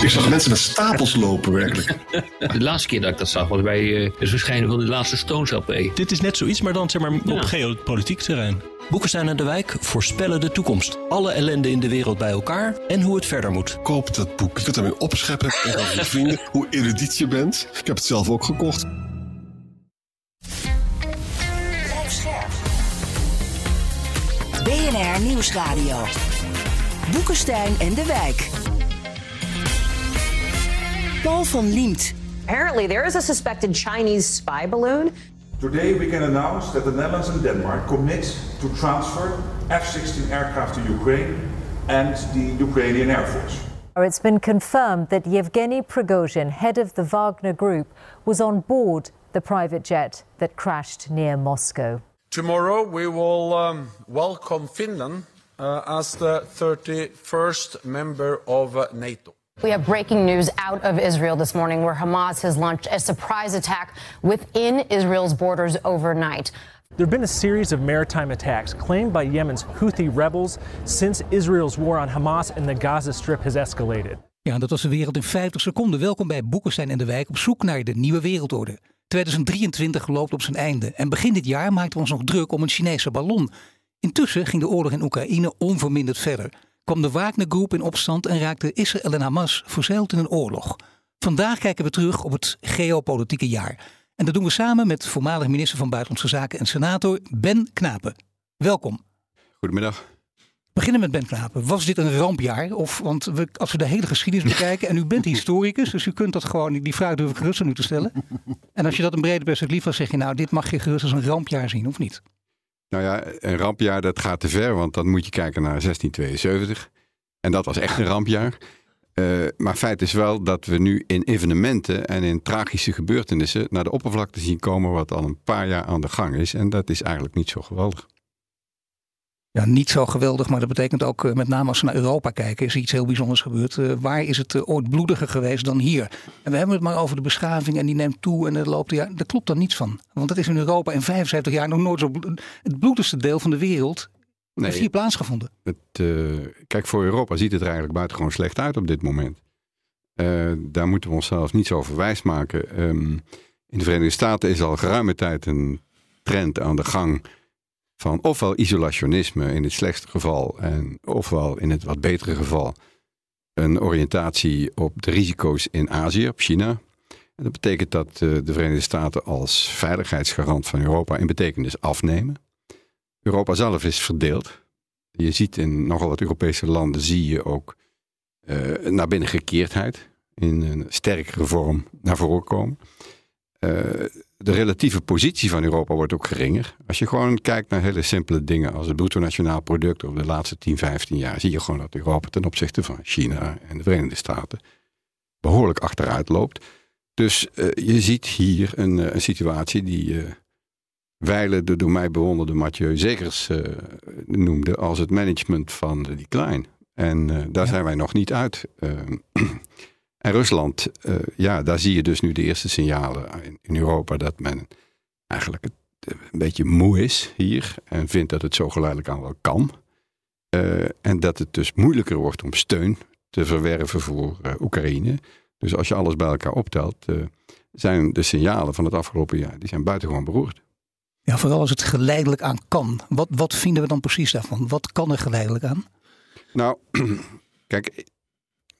Ik zag mensen met stapels lopen, werkelijk. De laatste keer dat ik dat zag was bij uh, het verschijnen van de laatste Stones LP. Dit is net zoiets, maar dan zeg maar op Ja. geopolitiek terrein. Boekenstein en de Wijk voorspellen de toekomst. Alle ellende in de wereld bij elkaar en hoe het verder moet. Koop dat boek. Je kunt ermee opscheppen en over je vrienden hoe erudiet je bent. Ik heb het zelf ook gekocht. Blijf scherp. BNR Nieuwsradio. Boekenstein en de Wijk. Paul van Liemt. Apparently, there is a suspected Chinese spy balloon. Today we can announce that the Netherlands and Denmark commit to transfer F-16 aircraft to Ukraine and the Ukrainian Air Force. It's been confirmed that Yevgeny Prigozhin, head of the Wagner Group, was on board the private jet that crashed near Moscow. Tomorrow we will um, welcome Finland uh, as the 31st member of uh, NATO. We have breaking news out of Israel this morning where Hamas has launched a surprise attack within Israel's borders overnight. There have been a series of maritime attacks claimed by Yemen's Houthi rebels since Israel's war on Hamas in the Gaza Strip has escalated. Ja, dat was de wereld in 50 seconden. Welkom bij Boekenstein en de Wijk op zoek naar de nieuwe wereldorde. 2023 loopt op zijn einde en begin dit jaar maakten we ons nog druk om een Chinese ballon. Intussen ging de oorlog in Oekraïne onverminderd verder. Kwam de Wagner Groep in opstand en raakte Israël en Hamas verzeild in een oorlog. Vandaag kijken we terug op het geopolitieke jaar. En dat doen we samen met voormalig minister van Buitenlandse Zaken en senator Ben Knapen. Welkom. Goedemiddag. Beginnen met Ben Knapen. Was dit een rampjaar? Of, want we, als we de hele geschiedenis bekijken, en u bent historicus, dus u kunt dat gewoon, die vraag durf ik gerust aan u te stellen. En als je dat een brede perspectief was, zeg je nou, dit mag je gerust als een rampjaar zien, of niet? Nou ja, een rampjaar dat gaat te ver, want dan moet je kijken naar 1672. En dat was echt een rampjaar. Uh, maar feit is wel dat we nu in evenementen en in tragische gebeurtenissen naar de oppervlakte zien komen wat al een paar jaar aan de gang is. En dat is eigenlijk niet zo geweldig. Ja, niet zo geweldig, maar dat betekent ook uh, met name als we naar Europa kijken, is er iets heel bijzonders gebeurd. Uh, waar is het ooit bloediger geweest dan hier? En we hebben het maar over de beschaving en die neemt toe en er loopt ja, daar klopt dan niets van. Want dat is in Europa in 75 jaar nog nooit zo het bloedigste deel van de wereld Nee, heeft hier plaatsgevonden? Het, uh, kijk, voor Europa ziet het er eigenlijk buitengewoon slecht uit op dit moment. Daar moeten we onszelf niet zo over wijs maken. Um, in de Verenigde Staten is al geruime tijd een trend aan de gang van ofwel isolationisme in het slechtste geval en ofwel in het wat betere geval een oriëntatie op de risico's in Azië, op China. En dat betekent dat uh, de Verenigde Staten als veiligheidsgarant van Europa in betekenis afnemen. Europa zelf is verdeeld. Je ziet in nogal wat Europese landen zie je ook uh, naar binnen gekeerdheid in een sterkere vorm naar voren komen. Uh, de relatieve positie van Europa wordt ook geringer. Als je gewoon kijkt naar hele simpele dingen als het bruto nationaal product over de laatste 10, 15 jaar, zie je gewoon dat Europa ten opzichte van China en de Verenigde Staten behoorlijk achteruit loopt. Dus uh, je ziet hier een, een situatie die wijlen de door mij bewonderde Mathieu Zegers uh, noemde als het management van de decline. En uh, daar ja. zijn wij nog niet uit. En Rusland, ja, daar zie je dus nu de eerste signalen in, in Europa dat men eigenlijk het, een beetje moe is hier en vindt dat het zo geleidelijk aan wel kan. en dat het dus moeilijker wordt om steun te verwerven voor Oekraïne. Dus als je alles bij elkaar optelt, zijn de signalen van het afgelopen jaar die zijn buitengewoon beroerd. Ja, vooral als het geleidelijk aan kan. Wat, wat vinden we dan precies daarvan? Wat kan er geleidelijk aan? Nou, kijk,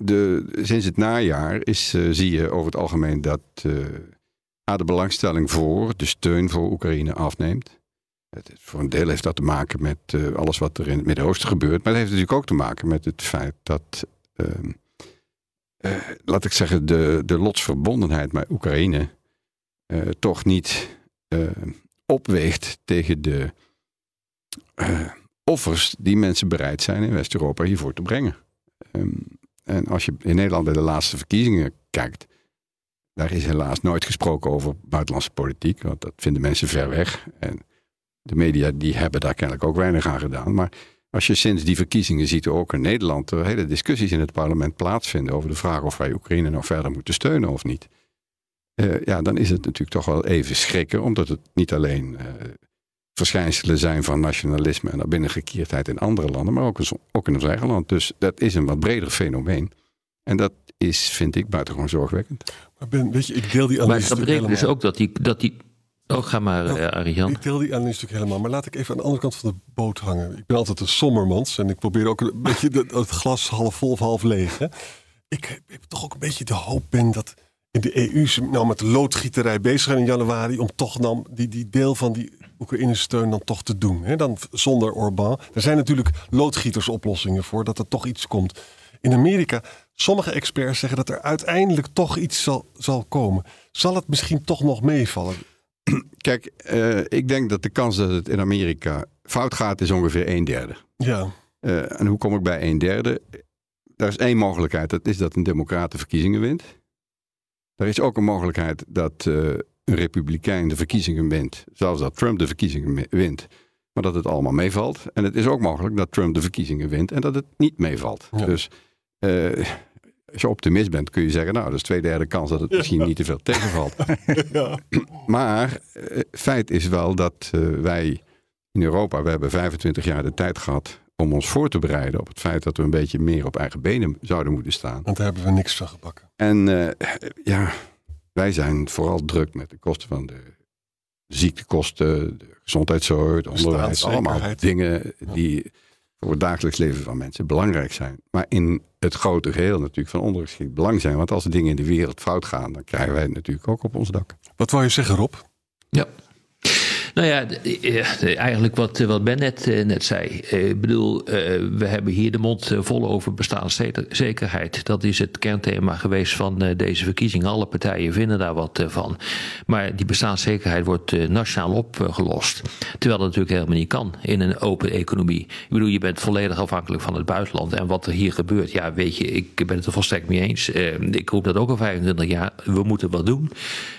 de, sinds het najaar is, uh, zie je over het algemeen dat uh, de belangstelling voor, de steun voor Oekraïne afneemt. Het, voor een deel heeft dat te maken met uh, alles wat er in het Midden-Oosten gebeurt. Maar het heeft natuurlijk ook te maken met het feit dat, ehm, laat ik zeggen, de, de lotsverbondenheid met Oekraïne toch niet opweegt tegen de offers die mensen bereid zijn in West-Europa hiervoor te brengen. Um, En als je in Nederland bij de laatste verkiezingen kijkt, daar is helaas nooit gesproken over buitenlandse politiek, want dat vinden mensen ver weg. En de media die hebben daar kennelijk ook weinig aan gedaan. Maar als je sinds die verkiezingen ziet ook in Nederland er hele discussies in het parlement plaatsvinden over de vraag of wij Oekraïne nou verder moeten steunen of niet. Uh, ja, dan is het natuurlijk toch wel even schrikken, omdat het niet alleen uh, verschijnselen zijn van nationalisme en binnengekeerdheid in andere landen, maar ook, ook in ons eigen land. Dus dat is een wat breder fenomeen. En dat is, vind ik, buitengewoon zorgwekkend. Maar ben, weet je, ik deel die analyse. Maar dat betekent dus ook dat die, dat die Oh, ga maar, nou, uh, Arjan. Ik deel die analyse natuurlijk helemaal. Maar laat ik even aan de andere kant van de boot hangen. Ik ben altijd een sommermans. En ik probeer ook een beetje het glas half vol of half leeg. Hè. Ik heb toch ook een beetje de hoop ben dat in de EU nou met loodgieterij bezig zijn in januari. Om toch dan die, die deel van die Oekraïne-steun dan toch te doen. Hè. Dan zonder Orbán. Er zijn natuurlijk loodgietersoplossingen voor dat er toch iets komt. In Amerika, sommige experts zeggen dat er uiteindelijk toch iets zal, zal komen. Zal het misschien toch nog meevallen? Kijk, uh, ik denk dat de kans dat het in Amerika fout gaat is ongeveer een derde. Ja. Uh, en hoe kom ik bij een derde? Er is één mogelijkheid, dat is dat een democrat de verkiezingen wint. Er is ook een mogelijkheid dat uh, een republikein de verkiezingen wint, zelfs dat Trump de verkiezingen wint, maar dat het allemaal meevalt. En het is ook mogelijk dat Trump de verkiezingen wint en dat het niet meevalt. Ja. Dus als je optimist bent, kun je zeggen, nou, dat is twee derde kans dat het misschien niet te veel tegenvalt. ja. Maar uh, feit is wel dat uh, wij in Europa, we hebben 25 jaar de tijd gehad om ons voor te bereiden op het feit dat we een beetje meer op eigen benen zouden moeten staan. Want daar hebben we niks van gebakken. En uh, ja, wij zijn vooral druk met de kosten van de ziektekosten, de gezondheidszorg, het onderwijs, allemaal dingen die voor het dagelijks leven van mensen belangrijk zijn. Maar in het grote geheel natuurlijk van ondergeschikt belang zijn. Want als dingen in de wereld fout gaan, dan krijgen wij het natuurlijk ook op ons dak. Wat wou je zeggen, Rob? Ja. Nou ja, eigenlijk wat, wat Ben net, net zei. Ik bedoel, we hebben hier de mond vol over bestaanszekerheid. Dat is het kernthema geweest van deze verkiezingen. Alle partijen vinden daar wat van. Maar die bestaanszekerheid wordt nationaal opgelost. Terwijl dat natuurlijk helemaal niet kan in een open economie. Ik bedoel, je bent volledig afhankelijk van het buitenland. En wat er hier gebeurt, ja, weet je, ik ben het er volstrekt mee eens. Ik roep dat ook al 25 jaar. We moeten wat doen.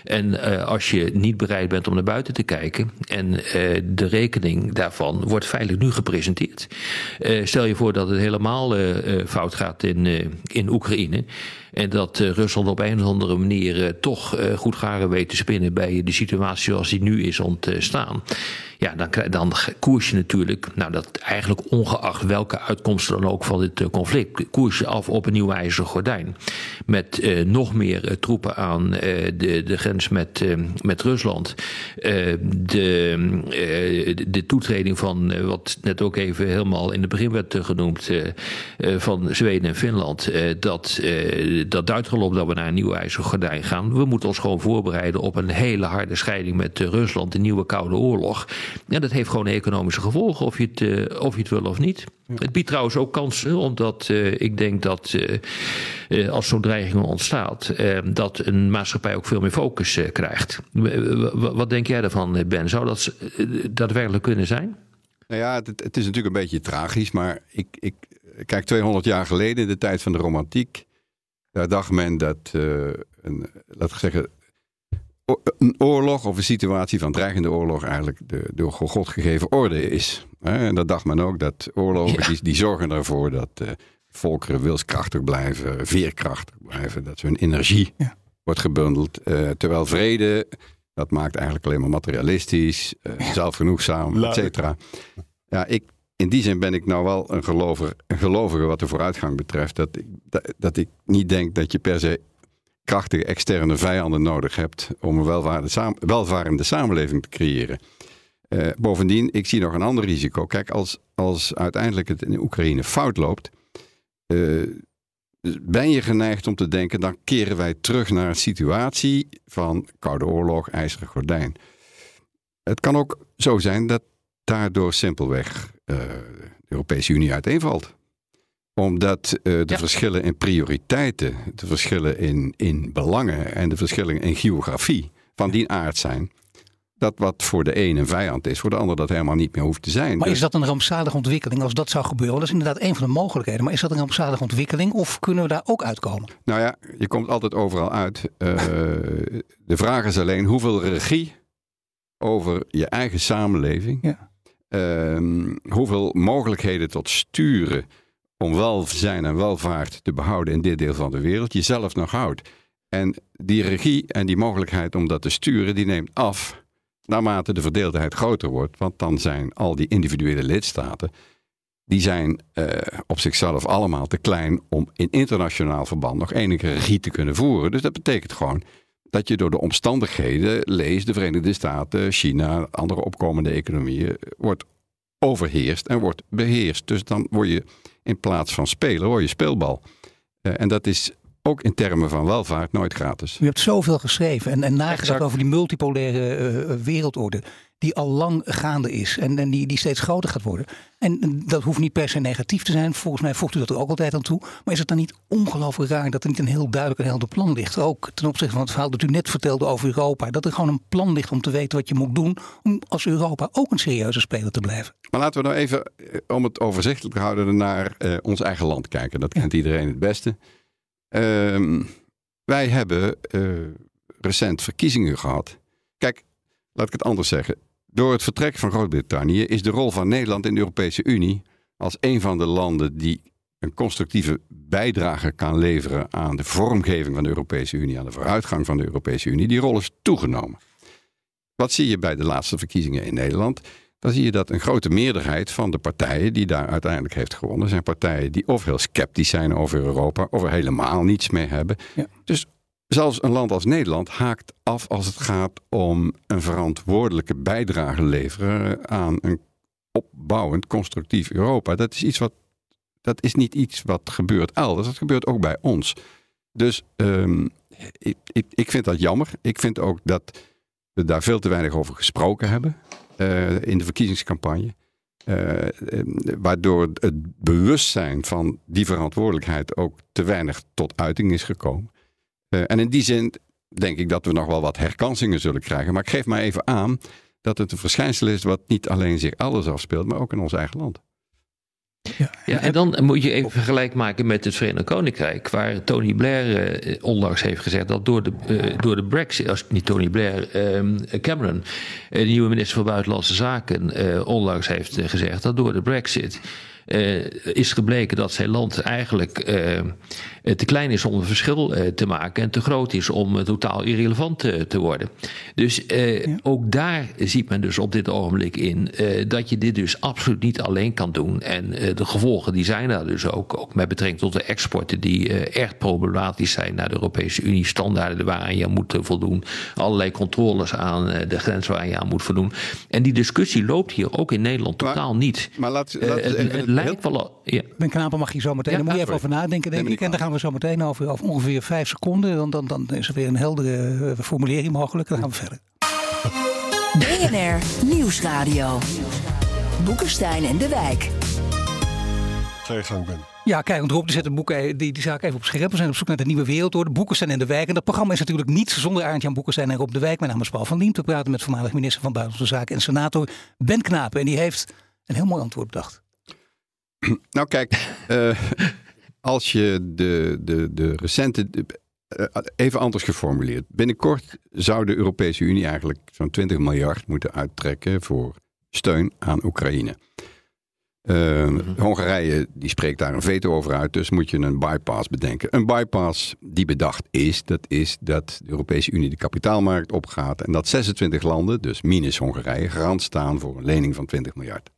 En als je niet bereid bent om naar buiten te kijken en uh, de rekening daarvan wordt feitelijk nu gepresenteerd. Uh, stel je voor dat het helemaal uh, fout gaat in, in Oekraïne. En dat Rusland op een of andere manier toch goed garen weet te spinnen bij de situatie zoals die nu is ontstaan. Ja, dan, dan koers je natuurlijk, nou dat eigenlijk ongeacht welke uitkomsten dan ook van dit conflict, koers je af op een nieuw ijzeren gordijn. Met nog meer troepen aan de, de grens met, met Rusland. de, de toetreding van, wat net ook even helemaal in het begin werd genoemd, van Zweden en Finland. dat, dat duidt al op dat we naar een nieuw ijzeren gordijn gaan. We moeten ons gewoon voorbereiden op een hele harde scheiding met Rusland, een nieuwe Koude Oorlog. Ja, dat heeft gewoon economische gevolgen, of je het, uh, of je het wil of niet. Ja. Het biedt trouwens ook kansen, omdat uh, ik denk dat als zo'n dreiging ontstaat, dat een maatschappij ook veel meer focus krijgt. wat denk jij daarvan, Ben? Zou dat daadwerkelijk kunnen zijn? Nou ja, het, het, is natuurlijk een beetje tragisch, maar ik, ik kijk 200 jaar geleden, in de tijd van de romantiek, daar dacht men dat, een, laat ik zeggen, een oorlog of een situatie van dreigende oorlog eigenlijk de door God gegeven orde is. En dat dacht men ook, dat oorlogen ja. die, die, zorgen ervoor dat uh, volkeren wilskrachtig blijven, veerkrachtig blijven, dat hun energie ja. wordt gebundeld. Uh, terwijl vrede, dat maakt eigenlijk alleen maar materialistisch, uh, zelfgenoegzaam, et cetera. Ja, ik, in die zin ben ik nou wel een gelover, een gelovige wat de vooruitgang betreft. Dat ik, dat, ik niet denk dat je per se krachtige externe vijanden nodig hebt om een welvarende samenleving te creëren. Uh, bovendien, ik zie nog een ander risico. Kijk, als, als uiteindelijk het in Oekraïne fout loopt, uh, ben je geneigd om te denken, dan keren wij terug naar een situatie van Koude Oorlog, IJzeren Gordijn. Het kan ook zo zijn dat daardoor simpelweg uh, de Europese Unie uiteenvalt omdat uh, de ja. verschillen in prioriteiten, de verschillen in, in belangen en de verschillen in geografie van die aard zijn. dat wat voor de een een vijand is, voor de ander dat helemaal niet meer hoeft te zijn. Maar Dus- is dat een rampzalige ontwikkeling als dat zou gebeuren? Dat is inderdaad een van de mogelijkheden. Maar is dat een rampzalige ontwikkeling of kunnen we daar ook uitkomen? Nou ja, je komt altijd overal uit. Eh, de vraag is alleen hoeveel regie over je eigen samenleving. Ehm, hoeveel mogelijkheden tot sturen om welzijn en welvaart te behouden in dit deel van de wereld je zelf nog houdt. En die regie en die mogelijkheid om dat te sturen, die neemt af naarmate de verdeeldheid groter wordt. Want dan zijn al die individuele lidstaten, die zijn eh, op zichzelf allemaal te klein om in internationaal verband nog enige regie te kunnen voeren. Dus dat betekent gewoon dat je door de omstandigheden, lees de Verenigde Staten, China, andere opkomende economieën, wordt overheerst en wordt beheerst. Dus dan word je in plaats van speler, word je speelbal. Eh, en dat is ook in termen van welvaart nooit gratis. U hebt zoveel geschreven en, en nagedacht Exact. over die multipolaire eh, wereldorde. Die al lang gaande is en, en die, die steeds groter gaat worden. En eh, dat hoeft niet per se negatief te zijn. Volgens mij voegt u dat er ook altijd aan toe. Maar is het dan niet ongelooflijk raar dat er niet een heel duidelijk en helder plan ligt? Ook ten opzichte van het verhaal dat u net vertelde over Europa. Dat er gewoon een plan ligt om te weten wat je moet doen. Om als Europa ook een serieuze speler te blijven. Maar laten we nou even, eh, om het overzichtelijk te houden, naar eh, ons eigen land kijken. Dat kent iedereen het beste. Ehm, wij hebben eh, recent verkiezingen gehad. Kijk, laat ik het anders zeggen. Door het vertrek van Groot-Brittannië is de rol van Nederland in de Europese Unie als een van de landen die een constructieve bijdrage kan leveren aan de vormgeving van de Europese Unie, aan de vooruitgang van de Europese Unie, die rol is toegenomen. Wat zie je bij de laatste verkiezingen in Nederland? Dan zie je dat een grote meerderheid van de partijen die daar uiteindelijk heeft gewonnen, zijn partijen die of heel sceptisch zijn over Europa, of er helemaal niets mee hebben. Dus zelfs een land als Nederland haakt af als het gaat om een verantwoordelijke bijdrage leveren aan een opbouwend, constructief Europa. Dat is iets wat. Dat is niet iets wat gebeurt elders, dat gebeurt ook bij ons. Dus ehm, ik, ik, ik vind dat jammer. Ik vind ook dat we daar veel te weinig over gesproken hebben in de verkiezingscampagne. Eh, eh, waardoor het bewustzijn van die verantwoordelijkheid ook te weinig tot uiting is gekomen. Eh, en in die zin denk ik dat we nog wel wat herkansingen zullen krijgen. Maar ik geef maar even aan dat het een verschijnsel is wat niet alleen zich elders afspeelt, maar ook in ons eigen land. Ja, en dan moet je even vergelijk maken met het Verenigd Koninkrijk, waar Tony Blair eh, onlangs heeft gezegd dat door de, eh, door de Brexit, als niet Tony Blair, eh, Cameron, eh, de nieuwe minister van Buitenlandse Zaken, onlangs heeft gezegd dat door de Brexit eh, is gebleken dat zijn land eigenlijk eh, te klein is om een verschil eh, te maken en te groot is om totaal irrelevant te worden. Dus ook daar ziet men dus op dit ogenblik in dat je dit dus absoluut niet alleen kan doen. En de gevolgen die zijn daar dus ook, ook met betrekking tot de exporten die echt problematisch zijn naar de Europese Unie, standaarden waaraan je aan moet voldoen, allerlei controles aan de grens waar je aan moet voldoen. En die discussie loopt hier ook in Nederland totaal niet. Maar laat, even lijkt wel. al- Ja. Ben Knapen mag je zo meteen. Ja, daar moet je ja, even over nadenken, denk ik. En dan gaan we zo meteen over, over ongeveer vijf seconden. Dan, dan, dan is er weer een heldere eh, formulering mogelijk. Dan gaan we verder. BNR Nieuwsradio. Boekenstein en de Wijk. Ga je gang, Ben. Ja, kijk, want Rob die zet de boeken, die, die zaak even op scherp. We zijn op zoek naar de nieuwe wereld door. De Boekenstein en de Wijk. En dat programma is natuurlijk niet zonder Arend-Jan Boekenstein en Rob de Wijk. Mijn naam is Paul van Diem. We praten met voormalig minister van Buitenlandse Zaken en senator Ben Knapen. En die heeft een heel mooi antwoord bedacht. Nou kijk, eh, als je de, de, de recente... eh, even anders geformuleerd. Binnenkort zou de Europese Unie eigenlijk zo'n 20 miljard moeten uittrekken voor steun aan Oekraïne. Eh, Hongarije die spreekt daar een veto over uit, dus moet je een bypass bedenken. Een bypass die bedacht is, dat is dat de Europese Unie de kapitaalmarkt opgaat en dat 26 landen, dus minus Hongarije, garant staan voor een lening van 20 miljard.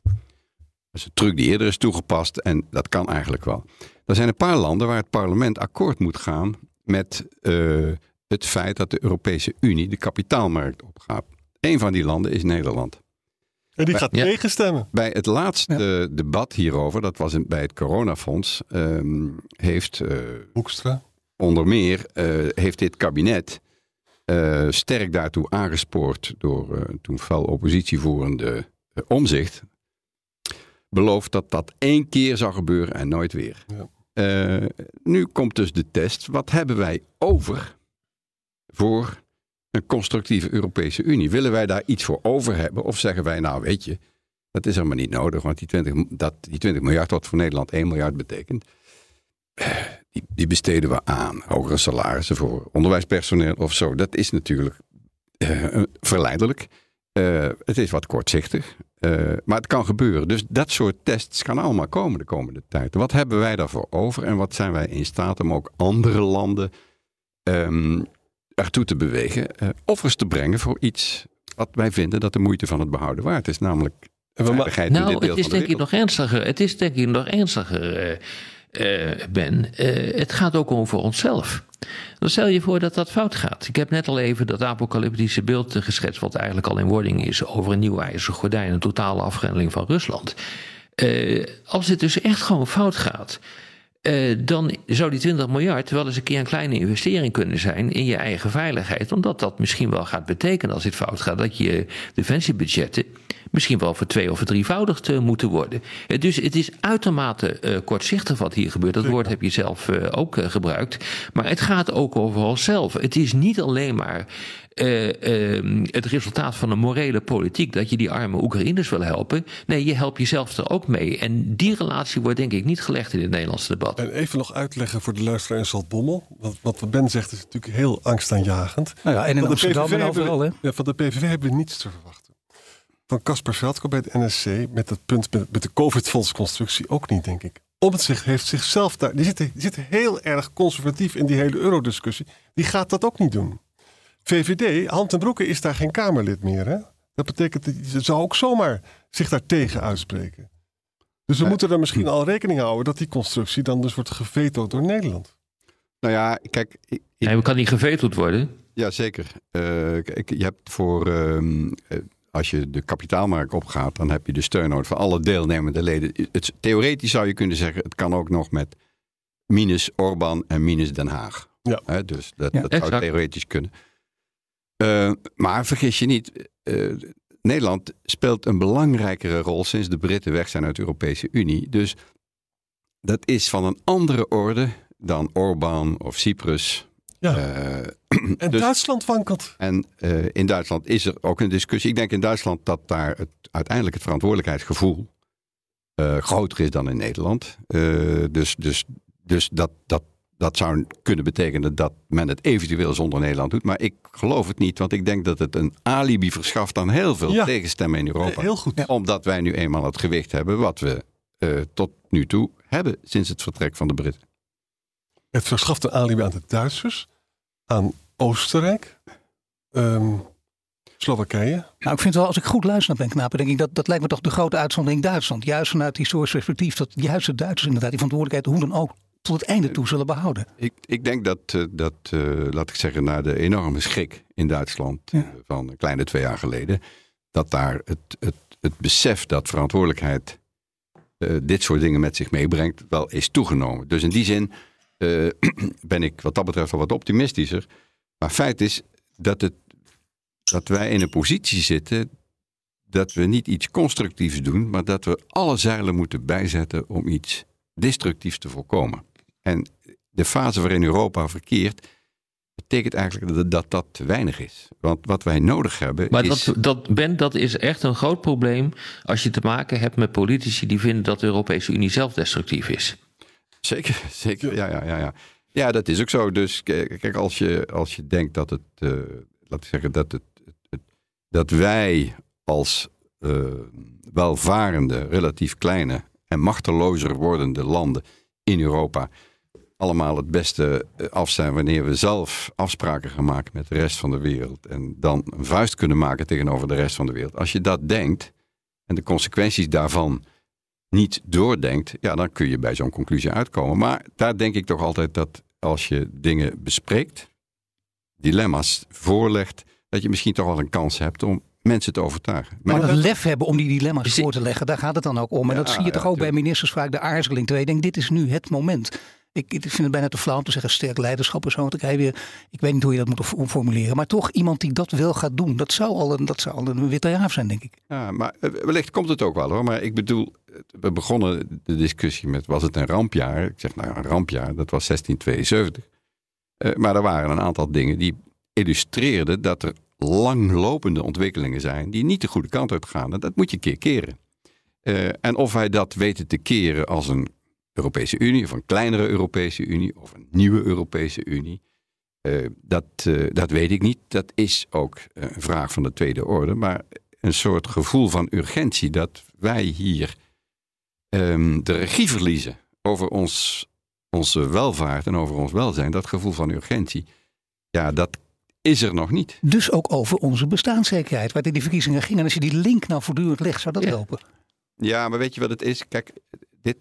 Dat is een truc die eerder is toegepast en dat kan eigenlijk wel. Er zijn een paar landen waar het parlement akkoord moet gaan met eh, het feit dat de Europese Unie de kapitaalmarkt opgaat. Een van die landen is Nederland. En die Bij- gaat tegenstemmen. Bij het laatste debat hierover, dat was in- bij het coronafonds, ehm, heeft eh, Hoekstra. onder meer eh, heeft dit kabinet eh, sterk daartoe aangespoord door eh, toen fel oppositievoerende omzicht, beloofd dat dat één keer zou gebeuren en nooit weer. Eh, nu komt dus de test. Wat hebben wij over voor een constructieve Europese Unie? Willen wij daar iets voor over hebben? Of zeggen wij, nou weet je, dat is helemaal niet nodig, want die 20, dat, die 20 miljard, wat voor Nederland 1 miljard betekent, eh, die, die besteden we aan. Hogere salarissen voor onderwijspersoneel of zo. Dat is natuurlijk uh, verleidelijk. Uh, het is wat kortzichtig. Uh, maar het kan gebeuren. Dus dat soort tests kan allemaal komen de komende tijd. Wat hebben wij daarvoor over en wat zijn wij in staat om ook andere landen um, ertoe te bewegen, uh, offers te brengen voor iets wat wij vinden dat de moeite van het behouden waard is, namelijk nou, in dit deel het is de denk ik nog ernstiger. Het is denk ik nog ernstiger, uh, Ben. het gaat ook om voor onszelf. Dan stel je voor dat dat fout gaat. Ik heb net al even dat apocalyptische beeld geschetst, wat eigenlijk al in wording is over een nieuw ijzeren gordijn, een totale afgrendeling van Rusland. Uh, als dit dus echt gewoon fout gaat, uh, dan zou die 20 miljard wel eens een keer een kleine investering kunnen zijn in je eigen veiligheid. Omdat dat misschien wel gaat betekenen als dit fout gaat, dat je defensiebudgetten misschien wel voor twee of drievoudigd uh, moeten worden. Uh, dus het is uitermate kortzichtig wat hier gebeurt. Dat woord heb je zelf ook gebruikt. Maar het gaat ook over onszelf. Het is niet alleen maar het resultaat van een morele politiek dat je die arme Oekraïners wil helpen. Nee, je helpt jezelf er ook mee. En die relatie wordt denk ik niet gelegd in het Nederlandse debat. En even nog uitleggen voor de luisteraar in Zaltbommel. Wat, wat Ben zegt is natuurlijk heel angstaanjagend. Nou ja, en in van Amsterdam en overal, hè? Ja, van de PVV hebben we niets te verwachten van Casper Veldkamp bij het NSC met het punt met, met de COVID-fondsconstructie ook niet, denk ik. Omtzigt heeft zichzelf daar. Die zit, die zit heel erg conservatief in die hele eurodiscussie. Die gaat dat ook niet doen. VVD, Hand en Broeke is daar geen Kamerlid meer. Hè? Dat betekent dat ze zou ook zomaar zich daar tegen uitspreken. Dus we moeten er misschien al rekening houden dat die constructie dan dus wordt gevetoed door Nederland. Nou ja, kijk. Ik, Nee, kan niet gevetoed worden? Ja, zeker. Uh, kijk, je hebt voor. Uh, als je de kapitaalmarkt opgaat, dan heb je de steun nodig van alle deelnemende leden. Het, theoretisch zou je kunnen zeggen, het kan ook nog met minus Orbán en minus Den Haag. Ja. He, dus dat, ja, dat zou theoretisch kunnen. Uh, maar vergis je niet, uh, Nederland speelt een belangrijkere rol sinds de Britten weg zijn uit de Europese Unie. Dus dat is van een andere orde dan Orbán of Cyprus. Ja. Uh, en dus- Duitsland wankelt. En in Duitsland is er ook een discussie. Ik denk in Duitsland dat daar het, uiteindelijk het verantwoordelijkheidsgevoel groter is dan in Nederland. dus dus, dus dat, dat, dat zou kunnen betekenen dat men het eventueel zonder Nederland doet. Maar ik geloof het niet, want ik denk dat het een alibi verschaft aan heel veel Ja. tegenstemmen in Europa. Heel goed. Omdat wij nu eenmaal het gewicht hebben wat we uh, tot nu toe hebben sinds het vertrek van de Britten. Het verschaft een alibi aan de Duitsers, aan Oostenrijk, um, Slowakije. Nou, ik vind wel, als ik goed luister naar Ben Knapen, denk ik dat dat lijkt me toch de grote uitzondering Duitsland. Juist vanuit historisch perspectief, dat juist de Duitsers inderdaad die verantwoordelijkheid hoe dan ook tot het einde toe zullen behouden. Ik, ik denk dat, uh, dat uh, laat ik zeggen, na de enorme schrik in Duitsland ja. uh, van een kleine twee jaar geleden, dat daar het, het, het besef dat verantwoordelijkheid uh, dit soort dingen met zich meebrengt, wel is toegenomen. Dus in die zin ben ik wat dat betreft wel wat optimistischer. Maar feit is dat, het, dat wij in een positie zitten dat we niet iets constructiefs doen, maar dat we alle zeilen moeten bijzetten om iets destructiefs te voorkomen. En de fase waarin Europa verkeert, betekent eigenlijk dat dat, dat te weinig is. Want wat wij nodig hebben. Maar is... dat, dat, Ben, dat is echt een groot probleem als je te maken hebt met politici die vinden dat de Europese Unie zelf destructief is. Zeker, zeker. Ja, ja, ja, ja. ja dat is ook zo. Dus kijk, als je, als je denkt dat het, uh, laat ik zeggen, dat, het, het, dat wij als uh, welvarende, relatief kleine en machtelozer wordende landen in Europa allemaal het beste af zijn wanneer we zelf afspraken gaan maken met de rest van de wereld en dan een vuist kunnen maken tegenover de rest van de wereld. Als je dat denkt en de consequenties daarvan niet doordenkt, ja, dan kun je bij zo'n conclusie uitkomen. Maar daar denk ik toch altijd dat als je dingen bespreekt, dilemma's voorlegt, dat je misschien toch wel een kans hebt om mensen te overtuigen. Maar, maar het lef hebben om die dilemma's voor te leggen, daar gaat het dan ook om. En ja, dat zie je toch ook bij ministers vaak de aarzeling. Terwijl je denkt, dit is nu het moment. Ik, ik vind het bijna te flauw om te zeggen sterk leiderschap ik, weer, ik weet niet hoe je dat moet formuleren. Maar toch iemand die dat wel gaat doen. Dat zou al een, dat zou al een witte raaf zijn, denk ik. Ja, maar wellicht komt het ook wel hoor. Maar ik bedoel, we begonnen de discussie met was het een rampjaar? Ik zeg nou een rampjaar, dat was 1672. Uh, maar er waren een aantal dingen die illustreerde dat er langlopende ontwikkelingen zijn die niet de goede kant uit gaan. En dat moet je een keer keren. En of wij dat weten te keren als een Europese Unie of een kleinere Europese Unie of een nieuwe Europese Unie, uh, dat, uh, dat weet ik niet. Dat is ook een vraag van de tweede orde. Maar een soort gevoel van urgentie dat wij hier um, de regie verliezen over ons, onze welvaart en over ons welzijn, dat gevoel van urgentie, ja, dat is er nog niet. Dus ook over onze bestaanszekerheid, waar die verkiezingen ging. En als je die link nou voortdurend legt, zou dat ja. helpen? Ja, maar weet je wat het is? Kijk, dit,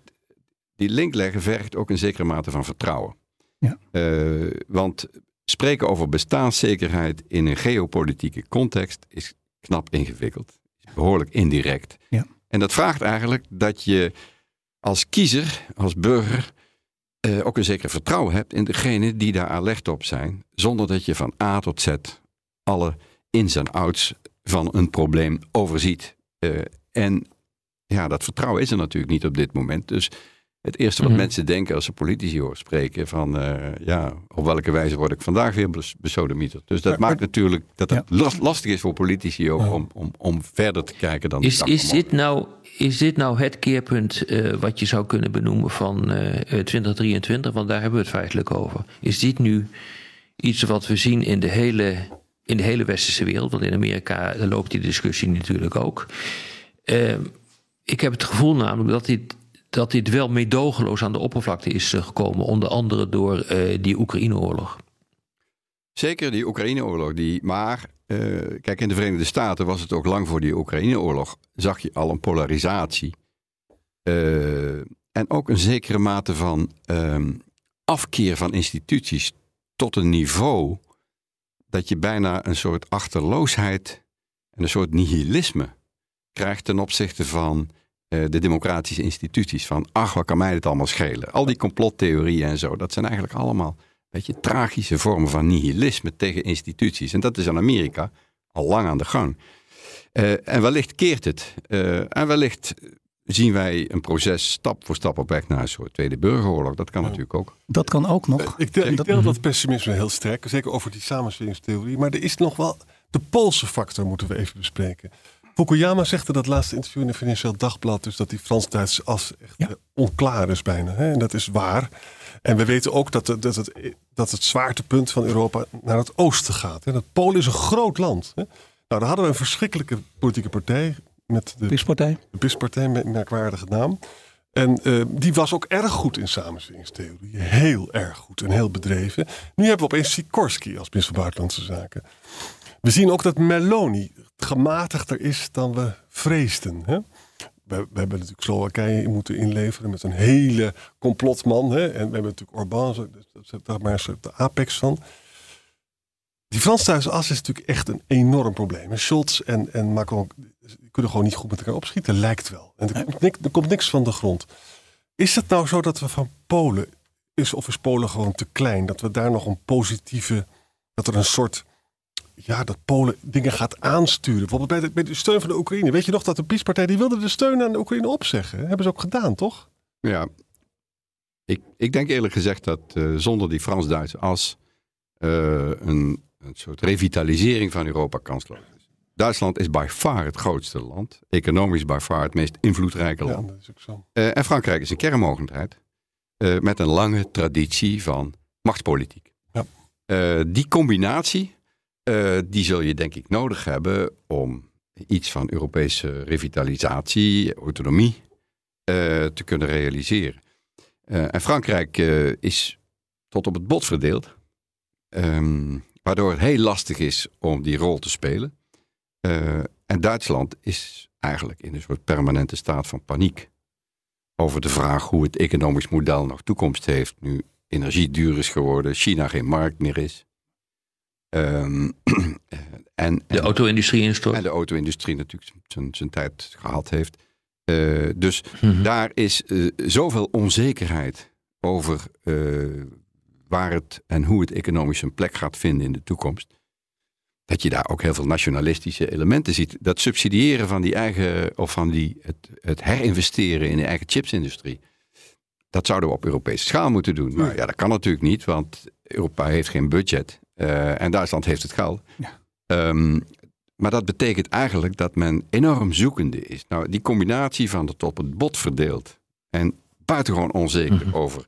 die link leggen vergt ook een zekere mate van vertrouwen. Ja. Uh, want spreken over bestaanszekerheid in een geopolitieke context is knap ingewikkeld. Behoorlijk indirect. Ja. En dat vraagt eigenlijk dat je als kiezer, als burger, uh, ook een zeker vertrouwen hebt in degene die daar alert op zijn, zonder dat je van A tot Z alle ins en outs van een probleem overziet. Uh, en ja, dat vertrouwen is er natuurlijk niet op dit moment. Dus het eerste wat Mhm. mensen denken als ze politici horen spreken, van uh, ja, op welke wijze word ik vandaag weer bes- besodemieterd. Dus dat maakt natuurlijk dat het last- lastig is voor politici ook om, om, om verder te kijken dan Is, is, dit nou, is dit nou het keerpunt eh, wat je zou kunnen benoemen van eh, eh, 2023? Want daar hebben we het feitelijk over. Is dit nu iets wat we zien in de hele, in de hele westerse wereld? Want in Amerika loopt die discussie natuurlijk ook. Eh, ik heb het gevoel namelijk dat dit, dat dit wel meedogenloos aan de oppervlakte is eh, gekomen. Onder andere door eh, die Oekraïne-oorlog. Zeker die Oekraïne-oorlog. Die, maar eh, kijk, in de Verenigde Staten was het ook lang voor die Oekraïne-oorlog. Zag je al een polarisatie. En ook een zekere mate van ehm, afkeer van instituties tot een niveau dat je bijna een soort achterloosheid en een soort nihilisme krijgt ten opzichte van de democratische instituties. Van, ach, wat kan mij dit allemaal schelen? Al die complottheorieën en zo, dat zijn eigenlijk allemaal weet je, tragische vormen van nihilisme tegen instituties. En dat is in Amerika al lang aan de gang. Eh, en wellicht keert het. Eh, en wellicht zien wij een proces stap voor stap op weg naar een soort Tweede Burgeroorlog. Dat kan natuurlijk ook. Dat kan ook nog. Ik deel, ik deel dat pessimisme heel sterk, zeker over die samensweringstheorie. Maar er is nog wel de Poolse factor moeten we even bespreken. Fukuyama zegt in dat laatste interview in de Financieel Dagblad dus dat die Frans-Duitse as echt eh, onklaar is bijna. Hè? En dat is waar. En we weten ook dat, het- dat, het, dat het zwaartepunt van Europa naar het oosten gaat. Hè? Dat Polen is een groot land. Hè? Nou, daar hadden we een verschrikkelijke politieke partij. Met de PIS-partij. De PIS-partij, met een merkwaardige naam. En eh, die was ook erg goed in samensweringstheorie. Heel erg goed en heel bedreven. Nu hebben we opeens Sikorski als minister van Buitenlandse Zaken. We zien ook dat Meloni gematigder is dan we vreesden. Hè? We, we hebben natuurlijk Slowakije moeten inleveren met een hele complotman. Hè? En we hebben natuurlijk Orbán, is daar maar eens de apex van. Die Frans-Duitse as is natuurlijk echt een enorm probleem. En Scholz en, en Macron kunnen gewoon niet goed met elkaar opschieten, lijkt wel. En er, komt niks, er komt niks van de grond. Is het nou zo dat we van Polen, is, of is Polen gewoon te klein, dat we daar nog een positieve, dat er een soort, ja, dat Polen dingen gaat aansturen. Bijvoorbeeld bij de, bij de steun van de Oekraïne. Weet je nog dat de PiS-partij, die wilde de steun aan de Oekraïne opzeggen? Hebben ze ook gedaan, toch? Ja, ik, ik denk eerlijk gezegd dat eh, zonder die Frans-Duitse as eh, een, een soort revitalisering van Europa kansloos is. Duitsland is by far het grootste land. Economisch by far het meest invloedrijke Ja, land. dat is ook zo. Eh, en Frankrijk is een kernmogendheid. met een lange traditie van machtspolitiek. Ja. Die combinatie, eh, die zul je denk ik nodig hebben om iets van Europese revitalisatie, autonomie eh, te kunnen realiseren. Eh, en Frankrijk is tot op het bot verdeeld. Ehm, waardoor het heel lastig is om die rol te spelen. En Duitsland is eigenlijk in een soort permanente staat van paniek. Over de vraag hoe het economisch model nog toekomst heeft. Nu energie duur is geworden, China geen markt meer is. Ehm, en, De auto-industrie instort. En de auto-industrie natuurlijk zijn, zijn tijd gehad heeft. Eh, dus Mhm. daar is eh, zoveel onzekerheid over eh, waar het en hoe het economisch een plek gaat vinden in de toekomst. Dat je daar ook heel veel nationalistische elementen ziet. Dat subsidiëren van die eigen, of van die, het, het herinvesteren in de eigen chipsindustrie. Dat zouden we op Europese schaal moeten doen. Maar ja, dat kan natuurlijk niet, want Europa heeft geen budget. Uh, en Duitsland heeft het geld. Ja. Um, maar dat betekent eigenlijk dat men enorm zoekende is. Nou, die combinatie van het op het bot verdeeld en buitengewoon onzeker mm over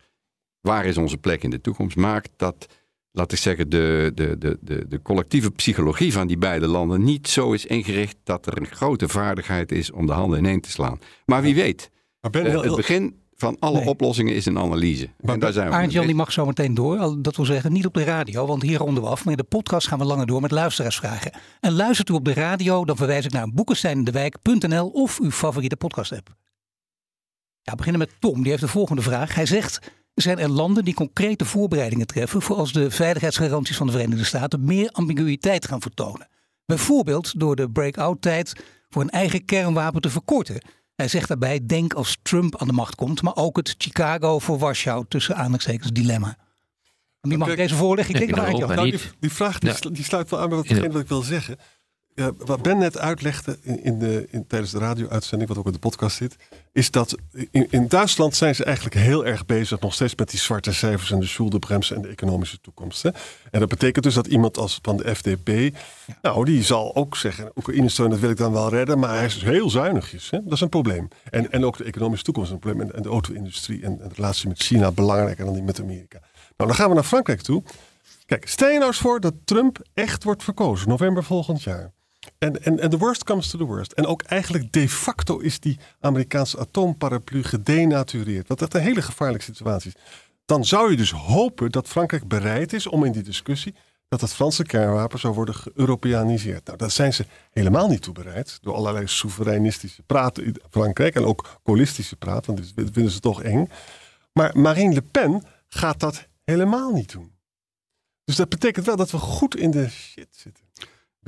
waar is onze plek in de toekomst, maakt dat, laat ik zeggen, de, de, de, de, de collectieve psychologie van die beide landen niet zo is ingericht dat er een grote vaardigheid is om de handen ineen te slaan. Maar wie weet, maar ben uh, het begin van alle oplossingen is een analyse. Maar en daar zijn we Arend-Jan die mag zo meteen door. Dat wil zeggen, niet op de radio, want hier ronden we af. Maar in de podcast gaan we langer door met luisteraarsvragen. En luistert u op de radio, dan verwijs ik naar boekensteinendewijk.nl of uw favoriete podcast app. Ja, we beginnen met Tom. Die heeft de volgende vraag. Hij zegt, zijn er landen die concrete voorbereidingen treffen... voor als de veiligheidsgaranties van de Verenigde Staten meer ambiguïteit gaan vertonen? Bijvoorbeeld door de break-out-tijd voor een eigen kernwapen te verkorten... Hij zegt daarbij: denk als Trump aan de macht komt, maar ook het Chicago voor Warschau tussen aanhalingstekens dilemma. Wie mag deze voorleggen? Ik denk dat nou, die, die vraag die, die, sluit wel aan bij wat, wat ik wil zeggen. Wat Ben net uitlegde in, de, in, tijdens de radio-uitzending, wat ook in de podcast zit, is dat in, Duitsland zijn ze eigenlijk heel erg bezig nog steeds met die zwarte cijfers en de schuldenbremse en de economische toekomst. Hè? En dat betekent dus dat iemand als van de FDP, nou, die zal ook zeggen, Oekraïne steun, dat wil ik dan wel redden, maar hij is dus heel zuinigjes. Hè? Dat is een probleem. En, en ook de economische toekomst is een probleem. En, de auto-industrie en, en de relatie met China belangrijker dan die met Amerika. Nou, dan gaan we naar Frankrijk toe. Kijk, stel je nou eens voor dat Trump echt wordt verkozen, november volgend jaar. En, en, en the worst comes to the worst. En ook eigenlijk de facto is die Amerikaanse atoomparaplu gedenatureerd. Wat echt een hele gevaarlijke situatie is. Dan zou je dus hopen dat Frankrijk bereid is om in die discussie dat het Franse kernwapen zou worden geëuropeaniseerd. Nou, daar zijn ze helemaal niet toe bereid. Door allerlei soevereinistische praten in Frankrijk en ook holistische praten, want dat vinden ze toch eng. Maar Marine Le Pen gaat dat helemaal niet doen. Dus dat betekent wel dat we goed in de shit zitten.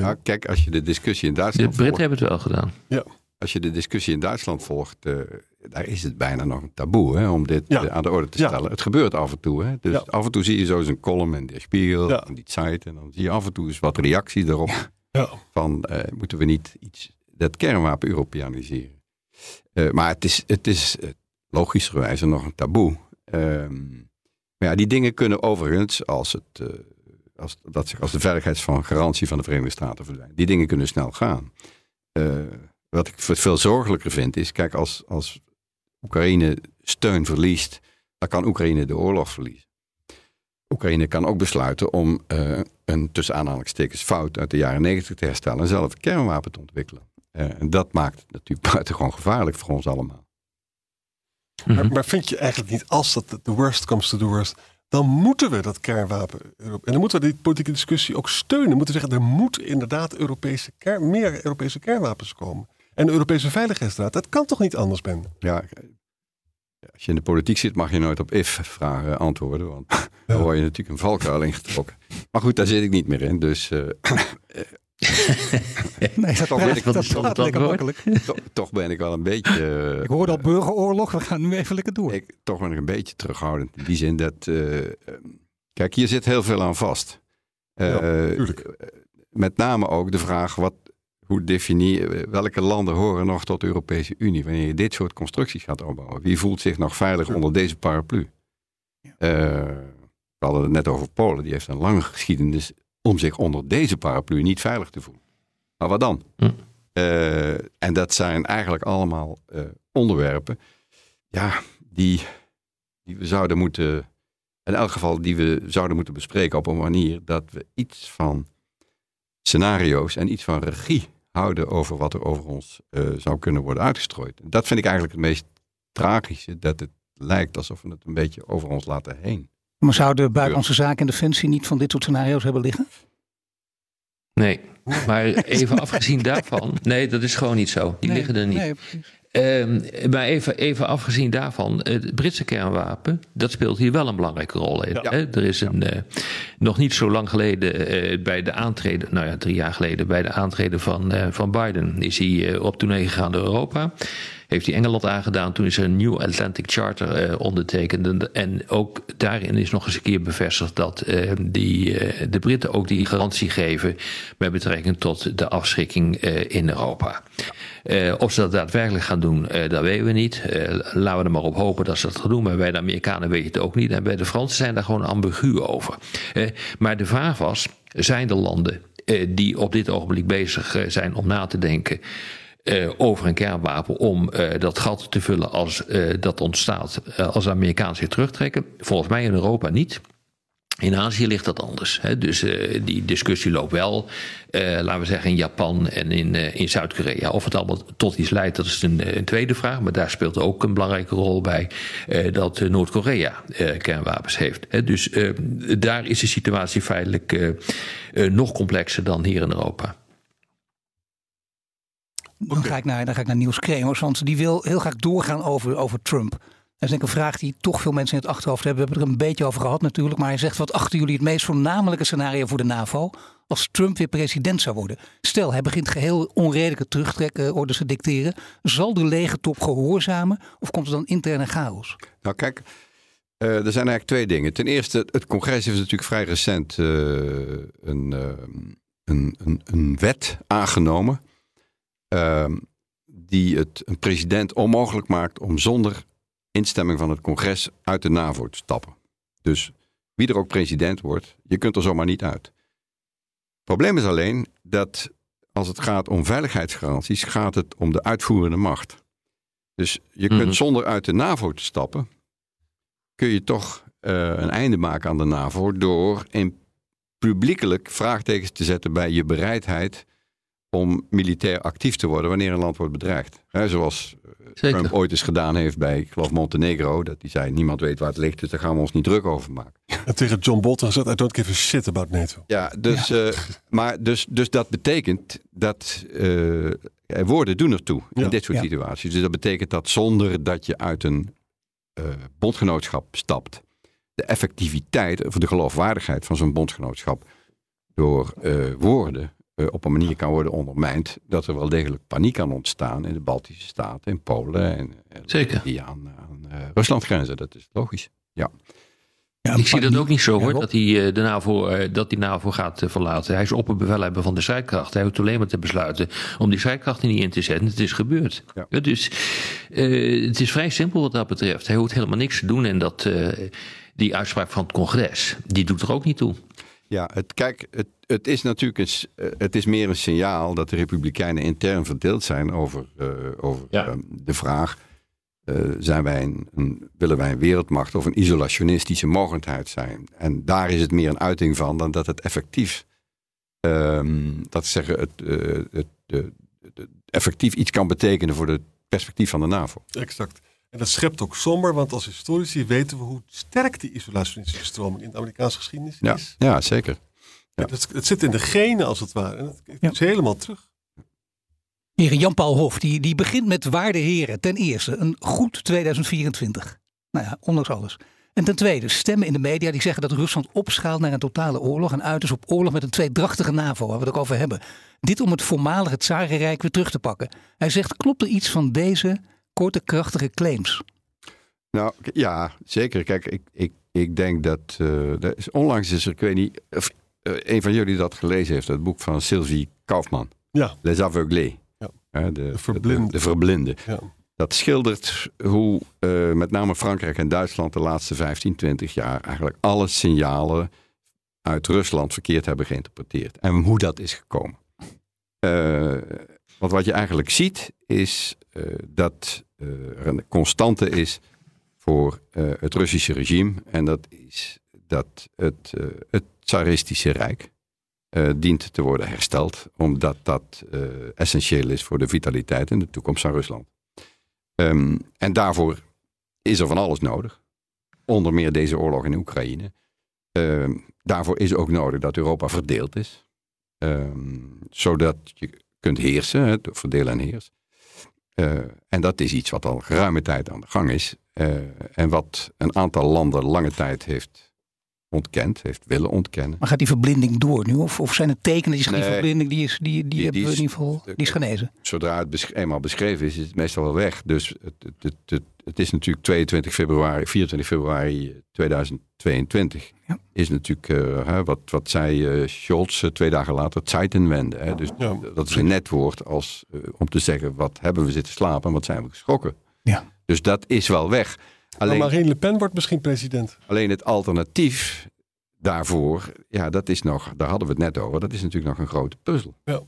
Nou, kijk, als je de discussie in Duitsland. De Britten hebben het wel gedaan. Ja. Als je de discussie in Duitsland volgt, uh, daar is het bijna nog een taboe hè, om dit ja. aan de orde te stellen. Ja. Het gebeurt af en toe. Hè. Dus af en toe zie je zo eens een column in de Spiegel, en die Zeit. En dan zie je af en toe eens wat reactie erop. Van uh, moeten we niet iets, dat kernwapen Europeaniseren. Maar het is, het is logischerwijze nog een taboe. Um, maar ja, die dingen kunnen overigens, als het als, dat zich als de veiligheidsgarantie van de Verenigde Staten verdwijnt. Die dingen kunnen snel gaan. Uh, wat ik veel zorgelijker vind is, kijk, als, als Oekraïne steun verliest, dan kan Oekraïne de oorlog verliezen. Oekraïne kan ook besluiten om uh, een tussen aanhalingstekens fout uit de jaren negentig te herstellen en zelf een kernwapen te ontwikkelen. Uh, en dat maakt het natuurlijk buitengewoon gevaarlijk voor ons allemaal. Maar, maar, vind je eigenlijk niet, als dat de worst comes to the worst, dan moeten we dat kernwapen. En dan moeten we die politieke discussie ook steunen. We moeten zeggen, er moet inderdaad Europese meer Europese kernwapens komen. En de Europese Veiligheidsraad, dat kan toch niet anders, Ben? Ja, als je in de politiek zit, mag je nooit op if-vragen antwoorden. Want dan word je natuurlijk een valkuil ingetrokken. Maar goed, daar zit ik niet meer in. Dus uh, nee, dat, toch ben ik, dat gaat lekker makkelijk. Toch, toch, ben ik wel een beetje... Uh, ik hoorde al burgeroorlog, we gaan nu even lekker door. Ik, toch ben ik een beetje terughoudend. In die zin dat... Uh, kijk, hier zit heel veel aan vast. Uh, ja, met name ook de vraag, wat, hoe definieer, welke landen horen nog tot de Europese Unie? Wanneer je dit soort constructies gaat opbouwen. Wie voelt zich nog veilig onder deze paraplu? We hadden het net over Polen, die heeft een lange geschiedenis om zich onder deze paraplu niet veilig te voelen. Maar wat dan? Hm. Uh, en dat zijn eigenlijk allemaal uh, onderwerpen ja, die, die we zouden moeten, in elk geval die we zouden moeten bespreken op een manier dat we iets van scenario's en iets van regie houden over wat er over ons uh, zou kunnen worden uitgestrooid. Dat vind ik eigenlijk het meest tragische, dat het lijkt alsof we het een beetje over ons laten heen. Maar zouden buitenlandse zaken en defensie niet van dit soort scenario's hebben liggen? Nee, maar even afgezien daarvan. Nee, dat is gewoon niet zo. Die liggen er niet. Nee, uh, maar even, even afgezien daarvan, het Britse kernwapen, dat speelt hier wel een belangrijke rol in. Hè? Er is een, uh, nog niet zo lang geleden uh, bij de aantreden, nou ja, drie jaar geleden, bij de aantreden van, uh, van Biden, is hij op tournee gegaan door Europa. Heeft hij Engeland aangedaan. Toen is er een New Atlantic Charter eh, ondertekend. En ook daarin is nog eens een keer bevestigd dat eh, die, eh, de Britten ook die garantie geven met betrekking tot de afschrikking in Europa. Of ze dat daadwerkelijk gaan doen, dat weten we niet. Laten we er maar op hopen dat ze dat gaan doen. Maar bij de Amerikanen weten het ook niet. En bij de Fransen zijn daar gewoon ambigu over. Maar de vraag was: zijn er landen die op dit ogenblik bezig zijn om na te denken eh, over een kernwapen om eh, dat gat te vullen als eh, dat ontstaat, als de Amerikanen zich terugtrekken? Volgens mij in Europa niet. In Azië ligt dat anders. Hè? Dus die discussie loopt wel, laten we zeggen, in Japan en in, in Zuid-Korea. Of het allemaal tot iets leidt, dat is een, een tweede vraag. Maar daar speelt ook een belangrijke rol bij dat Noord-Korea kernwapens heeft. Hè? Dus daar is de situatie feitelijk nog complexer dan hier in Europa. Dan, ga ik naar, dan ga ik naar Niels Kremers, want die wil heel graag doorgaan over, over Trump. Dat is denk ik een vraag die toch veel mensen in het achterhoofd hebben. We hebben het er een beetje over gehad natuurlijk. Maar hij zegt, wat achten jullie het meest voornamelijke scenario voor de NAVO... als Trump weer president zou worden? Stel, hij begint geheel onredelijke terugtrekorders te dicteren. Zal de legertop gehoorzamen of komt er dan interne chaos? Nou kijk, eh, er zijn eigenlijk twee dingen. Ten eerste, het congres heeft natuurlijk vrij recent eh, een, eh, een, een, een wet aangenomen... ehm, die het een president onmogelijk maakt om zonder instemming van het congres uit de NAVO te stappen. Dus wie er ook president wordt, je kunt er zomaar niet uit. Het probleem is alleen dat als het gaat om veiligheidsgaranties, gaat het om de uitvoerende macht. Dus je kunt Mhm. zonder uit de NAVO te stappen, kun je toch eh, een einde maken aan de NAVO door in publiekelijk vraagtekens te zetten bij je bereidheid om militair actief te worden wanneer een land wordt bedreigd. Hè, zoals eh, Zeker. Trump ooit eens gedaan heeft bij, ik geloof, Montenegro. Dat hij zei, niemand weet waar het ligt, dus daar gaan we ons niet druk over maken. En tegen John Bolton gezegd, I don't give a shit about NATO. Ja, dus, eh, maar dus, dus dat betekent dat eh, er woorden doen ertoe in Ja. dit soort Ja. situaties. Dus dat betekent dat zonder dat je uit een eh, bondgenootschap stapt, de effectiviteit of de geloofwaardigheid van zo'n bondgenootschap door eh, woorden op een manier kan worden ondermijnd dat er wel degelijk paniek kan ontstaan in de Baltische Staten, in Polen en eh, Zeker. die aan, aan eh, Rusland grenzen. Dat is logisch. Ja. Ja, Ik zie dat ook niet zo hoor, dat hij, eh, de NAVO, eh, dat die NAVO gaat eh, verlaten. Hij is opperbevelhebber van de strijdkracht. Hij hoeft alleen maar te besluiten om die strijdkrachten niet in te zetten. Het is gebeurd. Ja. Dus eh, het is vrij simpel wat dat betreft. Hij hoeft helemaal niks te doen en dat, eh, die uitspraak van het congres, die doet er ook niet toe. Ja, het, kijk, het, het is natuurlijk een, eh, het is meer een signaal dat de Republikeinen intern verdeeld zijn over, eh, over Ja. eh, de vraag: eh, zijn wij een, een- willen wij een wereldmacht of een isolationistische mogendheid zijn? En daar is het meer een uiting van dan dat het effectief, ehm, dat zeggen, het, eh, het, de- de- effectief iets kan betekenen voor het perspectief van de NAVO. Exact. En dat schept ook somber, want als historici weten we hoe sterk die isolationistische stroming in de Amerikaanse geschiedenis Ja, is. ja zeker. Ja. Het, het zit in de genen als het ware. En Ja. is helemaal terug. Heren Jan-Paul Hof, die, die begint met waarde heren. Ten eerste, een goed 2024. Nou ja, ondanks alles. En ten tweede, stemmen in de media die zeggen dat Rusland opschaalt naar een totale oorlog. En uit is op oorlog met een tweedrachtige NAVO, waar we het ook over hebben. Dit om het voormalige Tsarenrijk weer terug te pakken. Hij zegt, klopt er iets van deze korte, krachtige claims? Nou ja, zeker. Kijk, ik, ik, ik denk dat. eh, is, onlangs is er, ik weet niet of eh, een van jullie dat gelezen heeft, het boek van Sylvie Kaufman, Ja. Les Aveuglés. Ja. Hè, de, de, verblinden. de, de verblinden. Ja. Dat schildert hoe eh, met name Frankrijk en Duitsland de laatste 15, 20 jaar eigenlijk alle signalen uit Rusland verkeerd hebben geïnterpreteerd. En hoe dat is gekomen. Eh, want wat je eigenlijk ziet is eh, dat er een constante is voor eh, het Russische regime. En dat is dat het, eh, het Tsaristische Rijk eh, dient te worden hersteld. Omdat dat eh, essentieel is voor de vitaliteit en de toekomst van Rusland. Ehm, en daarvoor is er van alles nodig. Onder meer deze oorlog in Oekraïne. Ehm, daarvoor is ook nodig dat Europa verdeeld is. Ehm, zodat je kunt heersen, verdelen en heers. Eh, en dat is iets wat al geruime tijd aan de gang is. Eh, en wat een aantal landen lange tijd heeft ontkend, heeft willen ontkennen. Maar gaat die verblinding door nu? Of, of zijn het tekenen die Nee. die verblinding die is, die, die, Die- hebben die we in ieder geval, die is genezen? Zodra het besch- eenmaal beschreven is, is het meestal wel weg. Dus het, het, het, het, het is natuurlijk 22 februari, 24 februari 2022. Is natuurlijk, eh, hè, wat, wat zei eh, Scholz eh, twee dagen later, Zeitenwende. Hè? Dus dat is een net woord als, eh, om te zeggen, wat hebben we zitten slapen en wat zijn we geschrokken. Ja. Dus dat is wel weg. Maar Alleen, Marine Le Pen wordt misschien president. alleen het alternatief daarvoor, ja, dat is nog, daar hadden we het net over, dat is natuurlijk nog een grote puzzel. Ja.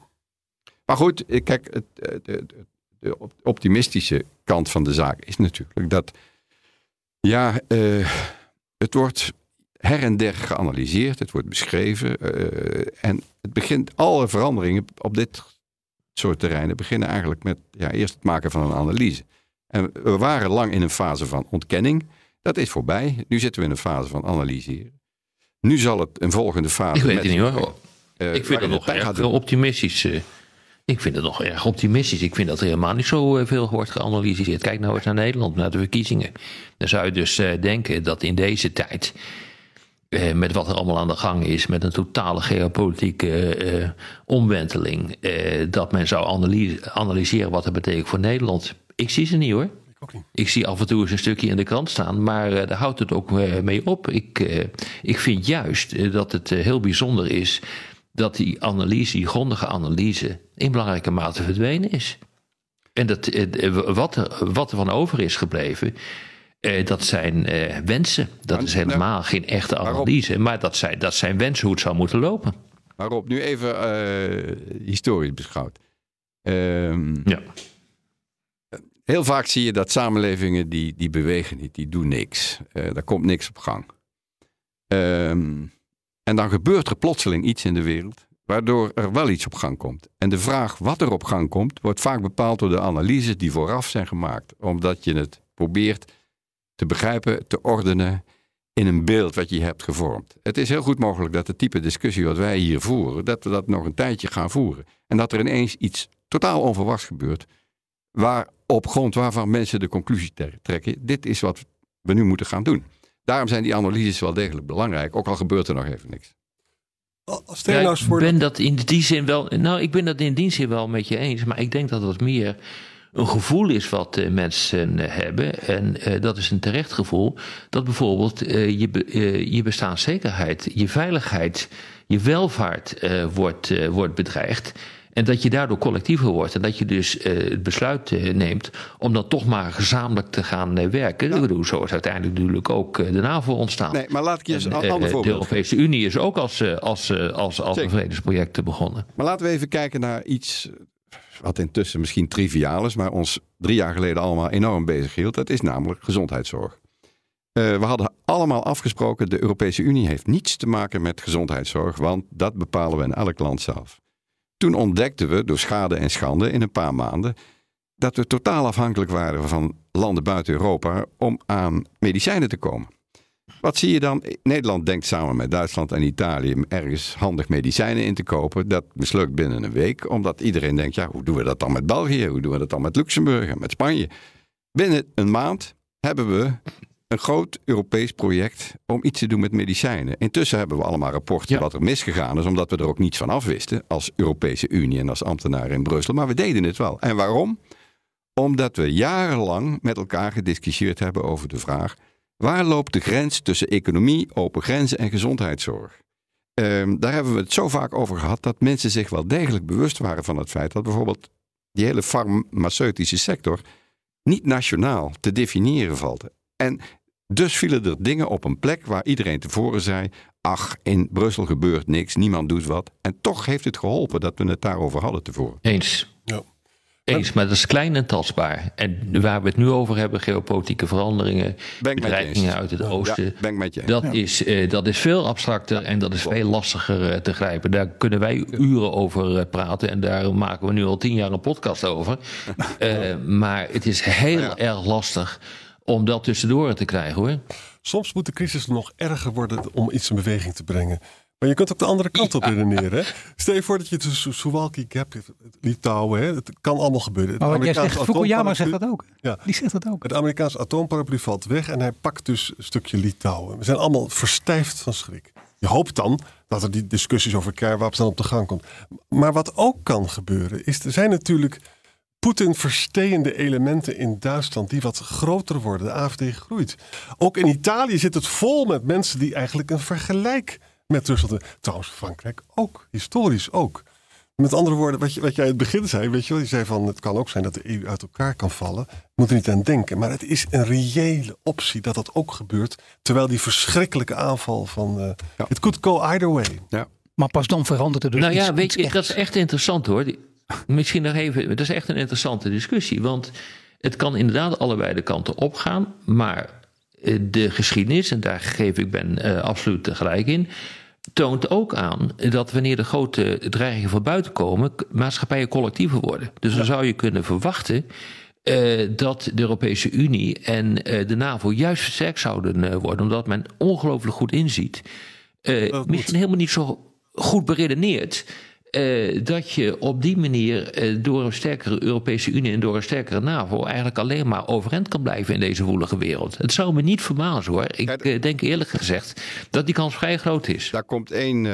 Maar goed, eh, kijk, het, het- het- de op- optimistische kant van de zaak is natuurlijk dat, ja, eh, het wordt her en der geanalyseerd, het wordt beschreven eh, en het begint, alle veranderingen op dit soort terreinen beginnen eigenlijk met ja, eerst het maken van een analyse. En we waren lang in een fase van ontkenning. Dat is voorbij. Nu zitten we in een fase van analyseren. Nu zal het een volgende fase. Ik weet het niet hoor. Eh, ik vind het nog erg gaat optimistisch. eh. ik vind het nog erg optimistisch. Ik vind dat er helemaal niet zo eh, veel wordt geanalyseerd. Kijk nou eens naar Nederland, naar de verkiezingen. Dan zou je dus denken dat in deze tijd. met wat er allemaal aan de gang is, met een totale geopolitieke omwenteling. dat men zou analyse- analyseren wat dat betekent voor Nederland. Ik zie ze niet hoor. Ik zie af en toe eens een stukje in de krant staan, maar eh, daar houdt het ook eh, mee op. Ik, eh, ik vind juist dat het heel bijzonder is dat die analyse, die grondige analyse, in belangrijke mate verdwenen is. En dat, wat, er, wat er van over is gebleven, eh, dat zijn eh, wensen. Dat is helemaal geen echte analyse, maar dat zijn, dat zijn wensen hoe het zou moeten lopen. Waarop nu even historisch beschouwd. Ehm, ja. Heel vaak zie je dat samenlevingen die, die bewegen niet, die doen niks. Eh daar komt niks op gang. Ehm, en dan gebeurt er plotseling iets in de wereld waardoor er wel iets op gang komt. En de vraag wat er op gang komt, wordt vaak bepaald door de analyses die vooraf zijn gemaakt. Omdat je het probeert te begrijpen, te ordenen in een beeld wat je hebt gevormd. Het is heel goed mogelijk dat het type discussie wat wij hier voeren, dat we dat nog een tijdje gaan voeren. En dat er ineens iets totaal onverwachts gebeurt, waar op grond waarvan mensen de conclusie trekken, dit is wat we nu moeten gaan doen. Daarom zijn die analyses wel degelijk belangrijk, ook al gebeurt er nog even niks. Ja, ik ben dat in die zin wel. Nou, ik ben dat in die zin wel met je eens. Maar ik denk dat het meer een gevoel is wat eh, mensen eh, hebben. En eh, dat is een terecht gevoel. Dat bijvoorbeeld eh, je, eh, je bestaanszekerheid, je veiligheid, je welvaart eh, wordt, eh, wordt bedreigd. En dat je daardoor collectiever wordt. En dat je dus eh, het besluit eh, neemt om dan toch maar gezamenlijk te gaan eh, werken. Ik bedoel, zo is uiteindelijk natuurlijk ook de NAVO ontstaan. Nee, maar laat ik je eens een ander de voorbeeld Europese Unie is ook als, als, als, als een vredesproject begonnen. Maar laten we even kijken naar iets wat intussen misschien triviaal is, maar ons drie jaar geleden allemaal enorm bezig hield. Dat is namelijk gezondheidszorg. We hadden allemaal afgesproken, de Europese Unie heeft niets te maken met gezondheidszorg, want dat bepalen we in elk land zelf. Toen ontdekten we door schade en schande in een paar maanden dat we totaal afhankelijk waren van landen buiten Europa om aan medicijnen te komen. Wat zie je dan? Nederland denkt samen met Duitsland en Italië ergens handig medicijnen in te kopen. Dat mislukt binnen een week, omdat iedereen denkt: ja, hoe doen we dat dan met België? Hoe doen we dat dan met Luxemburg en met Spanje? Binnen een maand hebben we een groot Europees project om iets te doen met medicijnen. Intussen hebben we allemaal rapporten wat er misgegaan is, omdat we er ook niets van afwisten als Europese Unie en als ambtenaren in Brussel. Maar we deden het wel. En waarom? Omdat we jarenlang met elkaar gediscussieerd hebben over de vraag: waar loopt de grens tussen economie, open grenzen en gezondheidszorg? Ehm, daar hebben we het zo vaak over gehad dat mensen zich wel degelijk bewust waren van het feit dat bijvoorbeeld die hele farmaceutische sector niet nationaal te definiëren valt. En dus vielen er dingen op een plek waar iedereen tevoren zei: ach, in Brussel gebeurt niks, niemand doet wat. En toch heeft het geholpen dat we het daarover hadden tevoren. Eens. Eens, maar dat is klein en tastbaar. En waar we het nu over hebben, geopolitieke veranderingen, bedreigingen uit het Ja, oosten. ben ik met je. Dat, Ja. is, eh, dat is veel abstracter en dat is veel lastiger eh, te grijpen. Daar kunnen wij uren over eh, praten en daar maken we nu al tien jaar een podcast over. Eh, maar het is heel erg lastig om dat tussendoor te krijgen hoor. Soms moet de crisis nog erger worden om iets in beweging te brengen. Maar je kunt ook de andere kant op redeneren. Hè? Stel je voor dat je de Suwalki Gap hebt, Litouwen. Hè? Het kan allemaal gebeuren. Het Maar wat jij Amerikaanse zegt, Fukuyama zegt dat ook. Ja. Die zegt dat ook. Het Amerikaanse atoomparaplu valt weg en hij pakt dus een stukje Litouwen. We zijn allemaal verstijfd van schrik. Je hoopt dan dat er die discussies over kernwapens dan op de gang komt. Maar wat ook kan gebeuren, is er zijn natuurlijk Poetin versteende elementen in Duitsland die wat groter worden. De AFD groeit. Ook in Italië zit het vol met mensen die eigenlijk een vergelijk met Rusland. hebben. Trouwens, Frankrijk ook, historisch ook. Met andere woorden, wat, je, wat jij in het begin zei, weet je wel, je zei van het kan ook zijn dat de EU uit elkaar kan vallen. Je moet er niet aan denken. Maar het is een reële optie dat dat ook gebeurt. Terwijl die verschrikkelijke aanval van. eh It could go either way. Ja. Maar pas dan verandert er dus nou ja, iets- weet je, echt. dat is echt interessant hoor. Die- Misschien nog even, dat is echt een interessante discussie. Want het kan inderdaad allebei de kanten opgaan. Maar eh, de geschiedenis, en daar geef ik Ben eh, absoluut gelijk in. toont ook aan dat wanneer de grote dreigingen van buiten komen. maatschappijen collectiever worden. Dus dan zou je kunnen verwachten. eh, dat de Europese Unie en de NAVO juist versterkt zouden worden. Omdat men ongelooflijk goed inziet. misschien helemaal niet zo goed beredeneerd. Eh, dat je op die manier eh, door een sterkere Europese Unie en door een sterkere NAVO eigenlijk alleen maar overeind kan blijven in deze woelige wereld. Het zou me niet verbazen hoor. Ik eh, denk eerlijk gezegd dat die kans vrij groot is. Daar komt één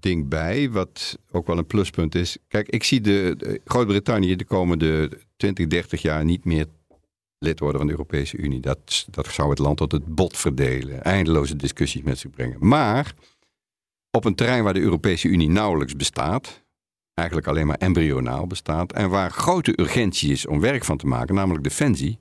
ding bij, wat ook wel een pluspunt is. Kijk, ik zie de, de Groot-Brittannië de komende 20, 30 jaar niet meer lid worden van de Europese Unie. Dat, dat zou het land tot het bot verdelen. Eindeloze discussies met zich brengen. Maar op een terrein waar de Europese Unie nauwelijks bestaat, eigenlijk alleen maar embryonaal bestaat, en waar grote urgentie is om werk van te maken, namelijk defensie,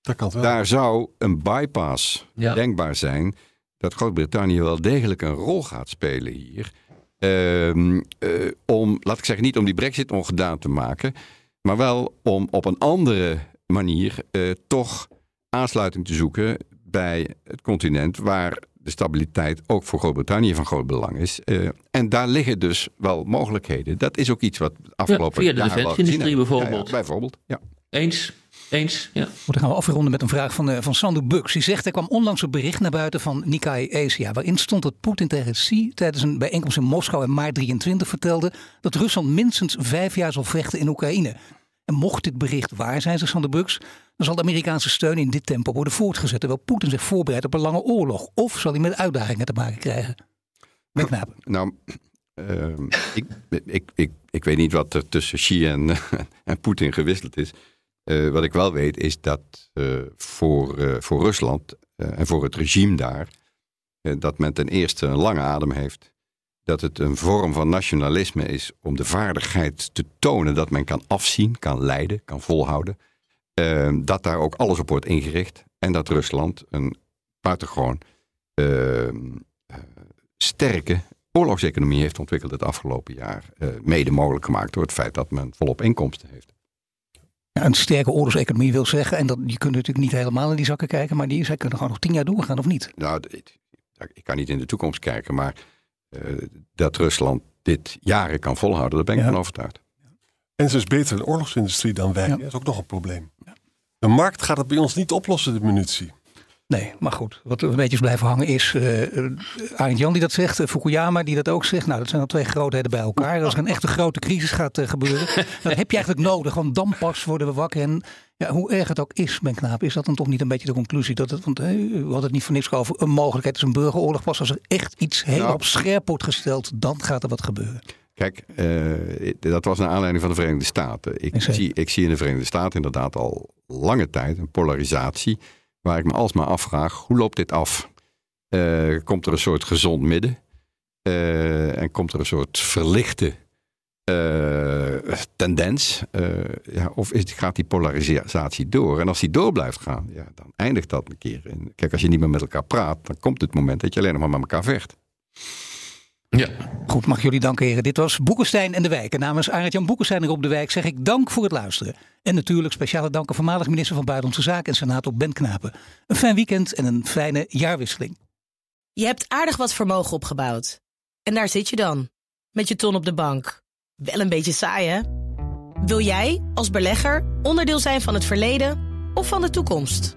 Dat kan wel. daar zou een bypass Ja. denkbaar zijn dat Groot-Brittannië wel degelijk een rol gaat spelen hier. Ehm, eh, om, laat ik zeggen, niet om die brexit ongedaan te maken, maar wel om op een andere manier eh, toch aansluiting te zoeken bij het continent waar de stabiliteit ook voor Groot-Brittannië van groot belang is. Eh, en daar liggen dus wel mogelijkheden. Dat is ook iets wat de afgelopen via de defensieindustrie bijvoorbeeld. Ja, ja, bijvoorbeeld, ja. Eens, eens, ja. Goed, dan gaan we afronden met een vraag van, eh, van Sandu Bux. Die zegt, er kwam onlangs een bericht naar buiten van Nikkei Asia... waarin stond dat Poetin tegen Xi tijdens een bijeenkomst in Moskou in maart 23 vertelde... dat Rusland minstens vijf jaar zal vechten in Oekraïne. En mocht dit bericht waar zijn, zegt Sander Bux... dan zal de Amerikaanse steun in dit tempo worden voortgezet... terwijl Poetin zich voorbereidt op een lange oorlog. Of zal hij met uitdagingen te maken krijgen? Nou, ehm, ik, ik, ik, ik weet niet wat er tussen Xi en, en Poetin gewisseld is. Eh, wat ik wel weet is dat eh, voor, eh, voor Rusland en voor het regime daar, dat men ten eerste een lange adem heeft. Dat het een vorm van nationalisme is om de vaardigheid te tonen dat men kan afzien, kan leiden, kan volhouden. Eh, dat daar ook alles op wordt ingericht. En dat Rusland een buitengewoon eh, eh, sterke oorlogseconomie heeft ontwikkeld het afgelopen jaar. eh, mede mogelijk gemaakt door het feit dat men volop inkomsten heeft. Ja, een sterke oorlogseconomie wil zeggen... en dat, je kunt natuurlijk niet helemaal in die zakken kijken... maar die, zij kunnen gewoon nog tien jaar doorgaan, of niet? Nou, ik, ik kan niet in de toekomst kijken, maar dat Rusland dit jaren kan volhouden, daar ben ik Ja. van overtuigd. En ze is beter in de oorlogsindustrie dan wij. Dat is ook nog een probleem. De markt gaat het bij ons niet oplossen, de munitie. Nee, maar goed. Wat een beetje is blijven hangen is eh eh, Arend Jan die dat zegt, eh, Fukuyama die dat ook zegt. Nou, dat zijn al twee grootheden bij elkaar. Als er een echte grote crisis gaat gebeuren, dat heb je eigenlijk nodig. Want dan pas worden we wakker. En ja, hoe erg het ook is, Ben Knaap, is dat dan toch niet een beetje de conclusie? Dat het, want we hadden het niet voor niks over een mogelijkheid. Is een burgeroorlog. Pas als er echt iets heel Nou. op scherp wordt gesteld, dan gaat er wat gebeuren. Kijk, eh, dat was naar aanleiding van de Verenigde Staten. Ik zie, ik zie in de Verenigde Staten inderdaad al lange tijd een polarisatie. Waar ik me alsmaar afvraag, hoe loopt dit af? Eh, komt er een soort gezond midden? Eh, en komt er een soort verlichte eh, tendens? Ja, of is, gaat die polarisatie door? En als die door blijft gaan, ja, dan eindigt dat een keer. kijk, als je niet meer met elkaar praat, dan komt het moment dat je alleen nog maar met elkaar vecht. Ja. Goed, mag jullie danken heren. Dit was Boekenstein en de Wijk. En namens Arend-Jan Boekenstein en Rob de Wijk zeg ik dank voor het luisteren. En natuurlijk speciale dank aan voormalig minister van Buitenlandse Zaken en senator Ben Knapen. Een fijn weekend en een fijne jaarwisseling. Je hebt aardig wat vermogen opgebouwd. En daar zit je dan, met je ton op de bank. Wel een beetje saai, hè? Wil jij, als belegger, onderdeel zijn van het verleden of van de toekomst?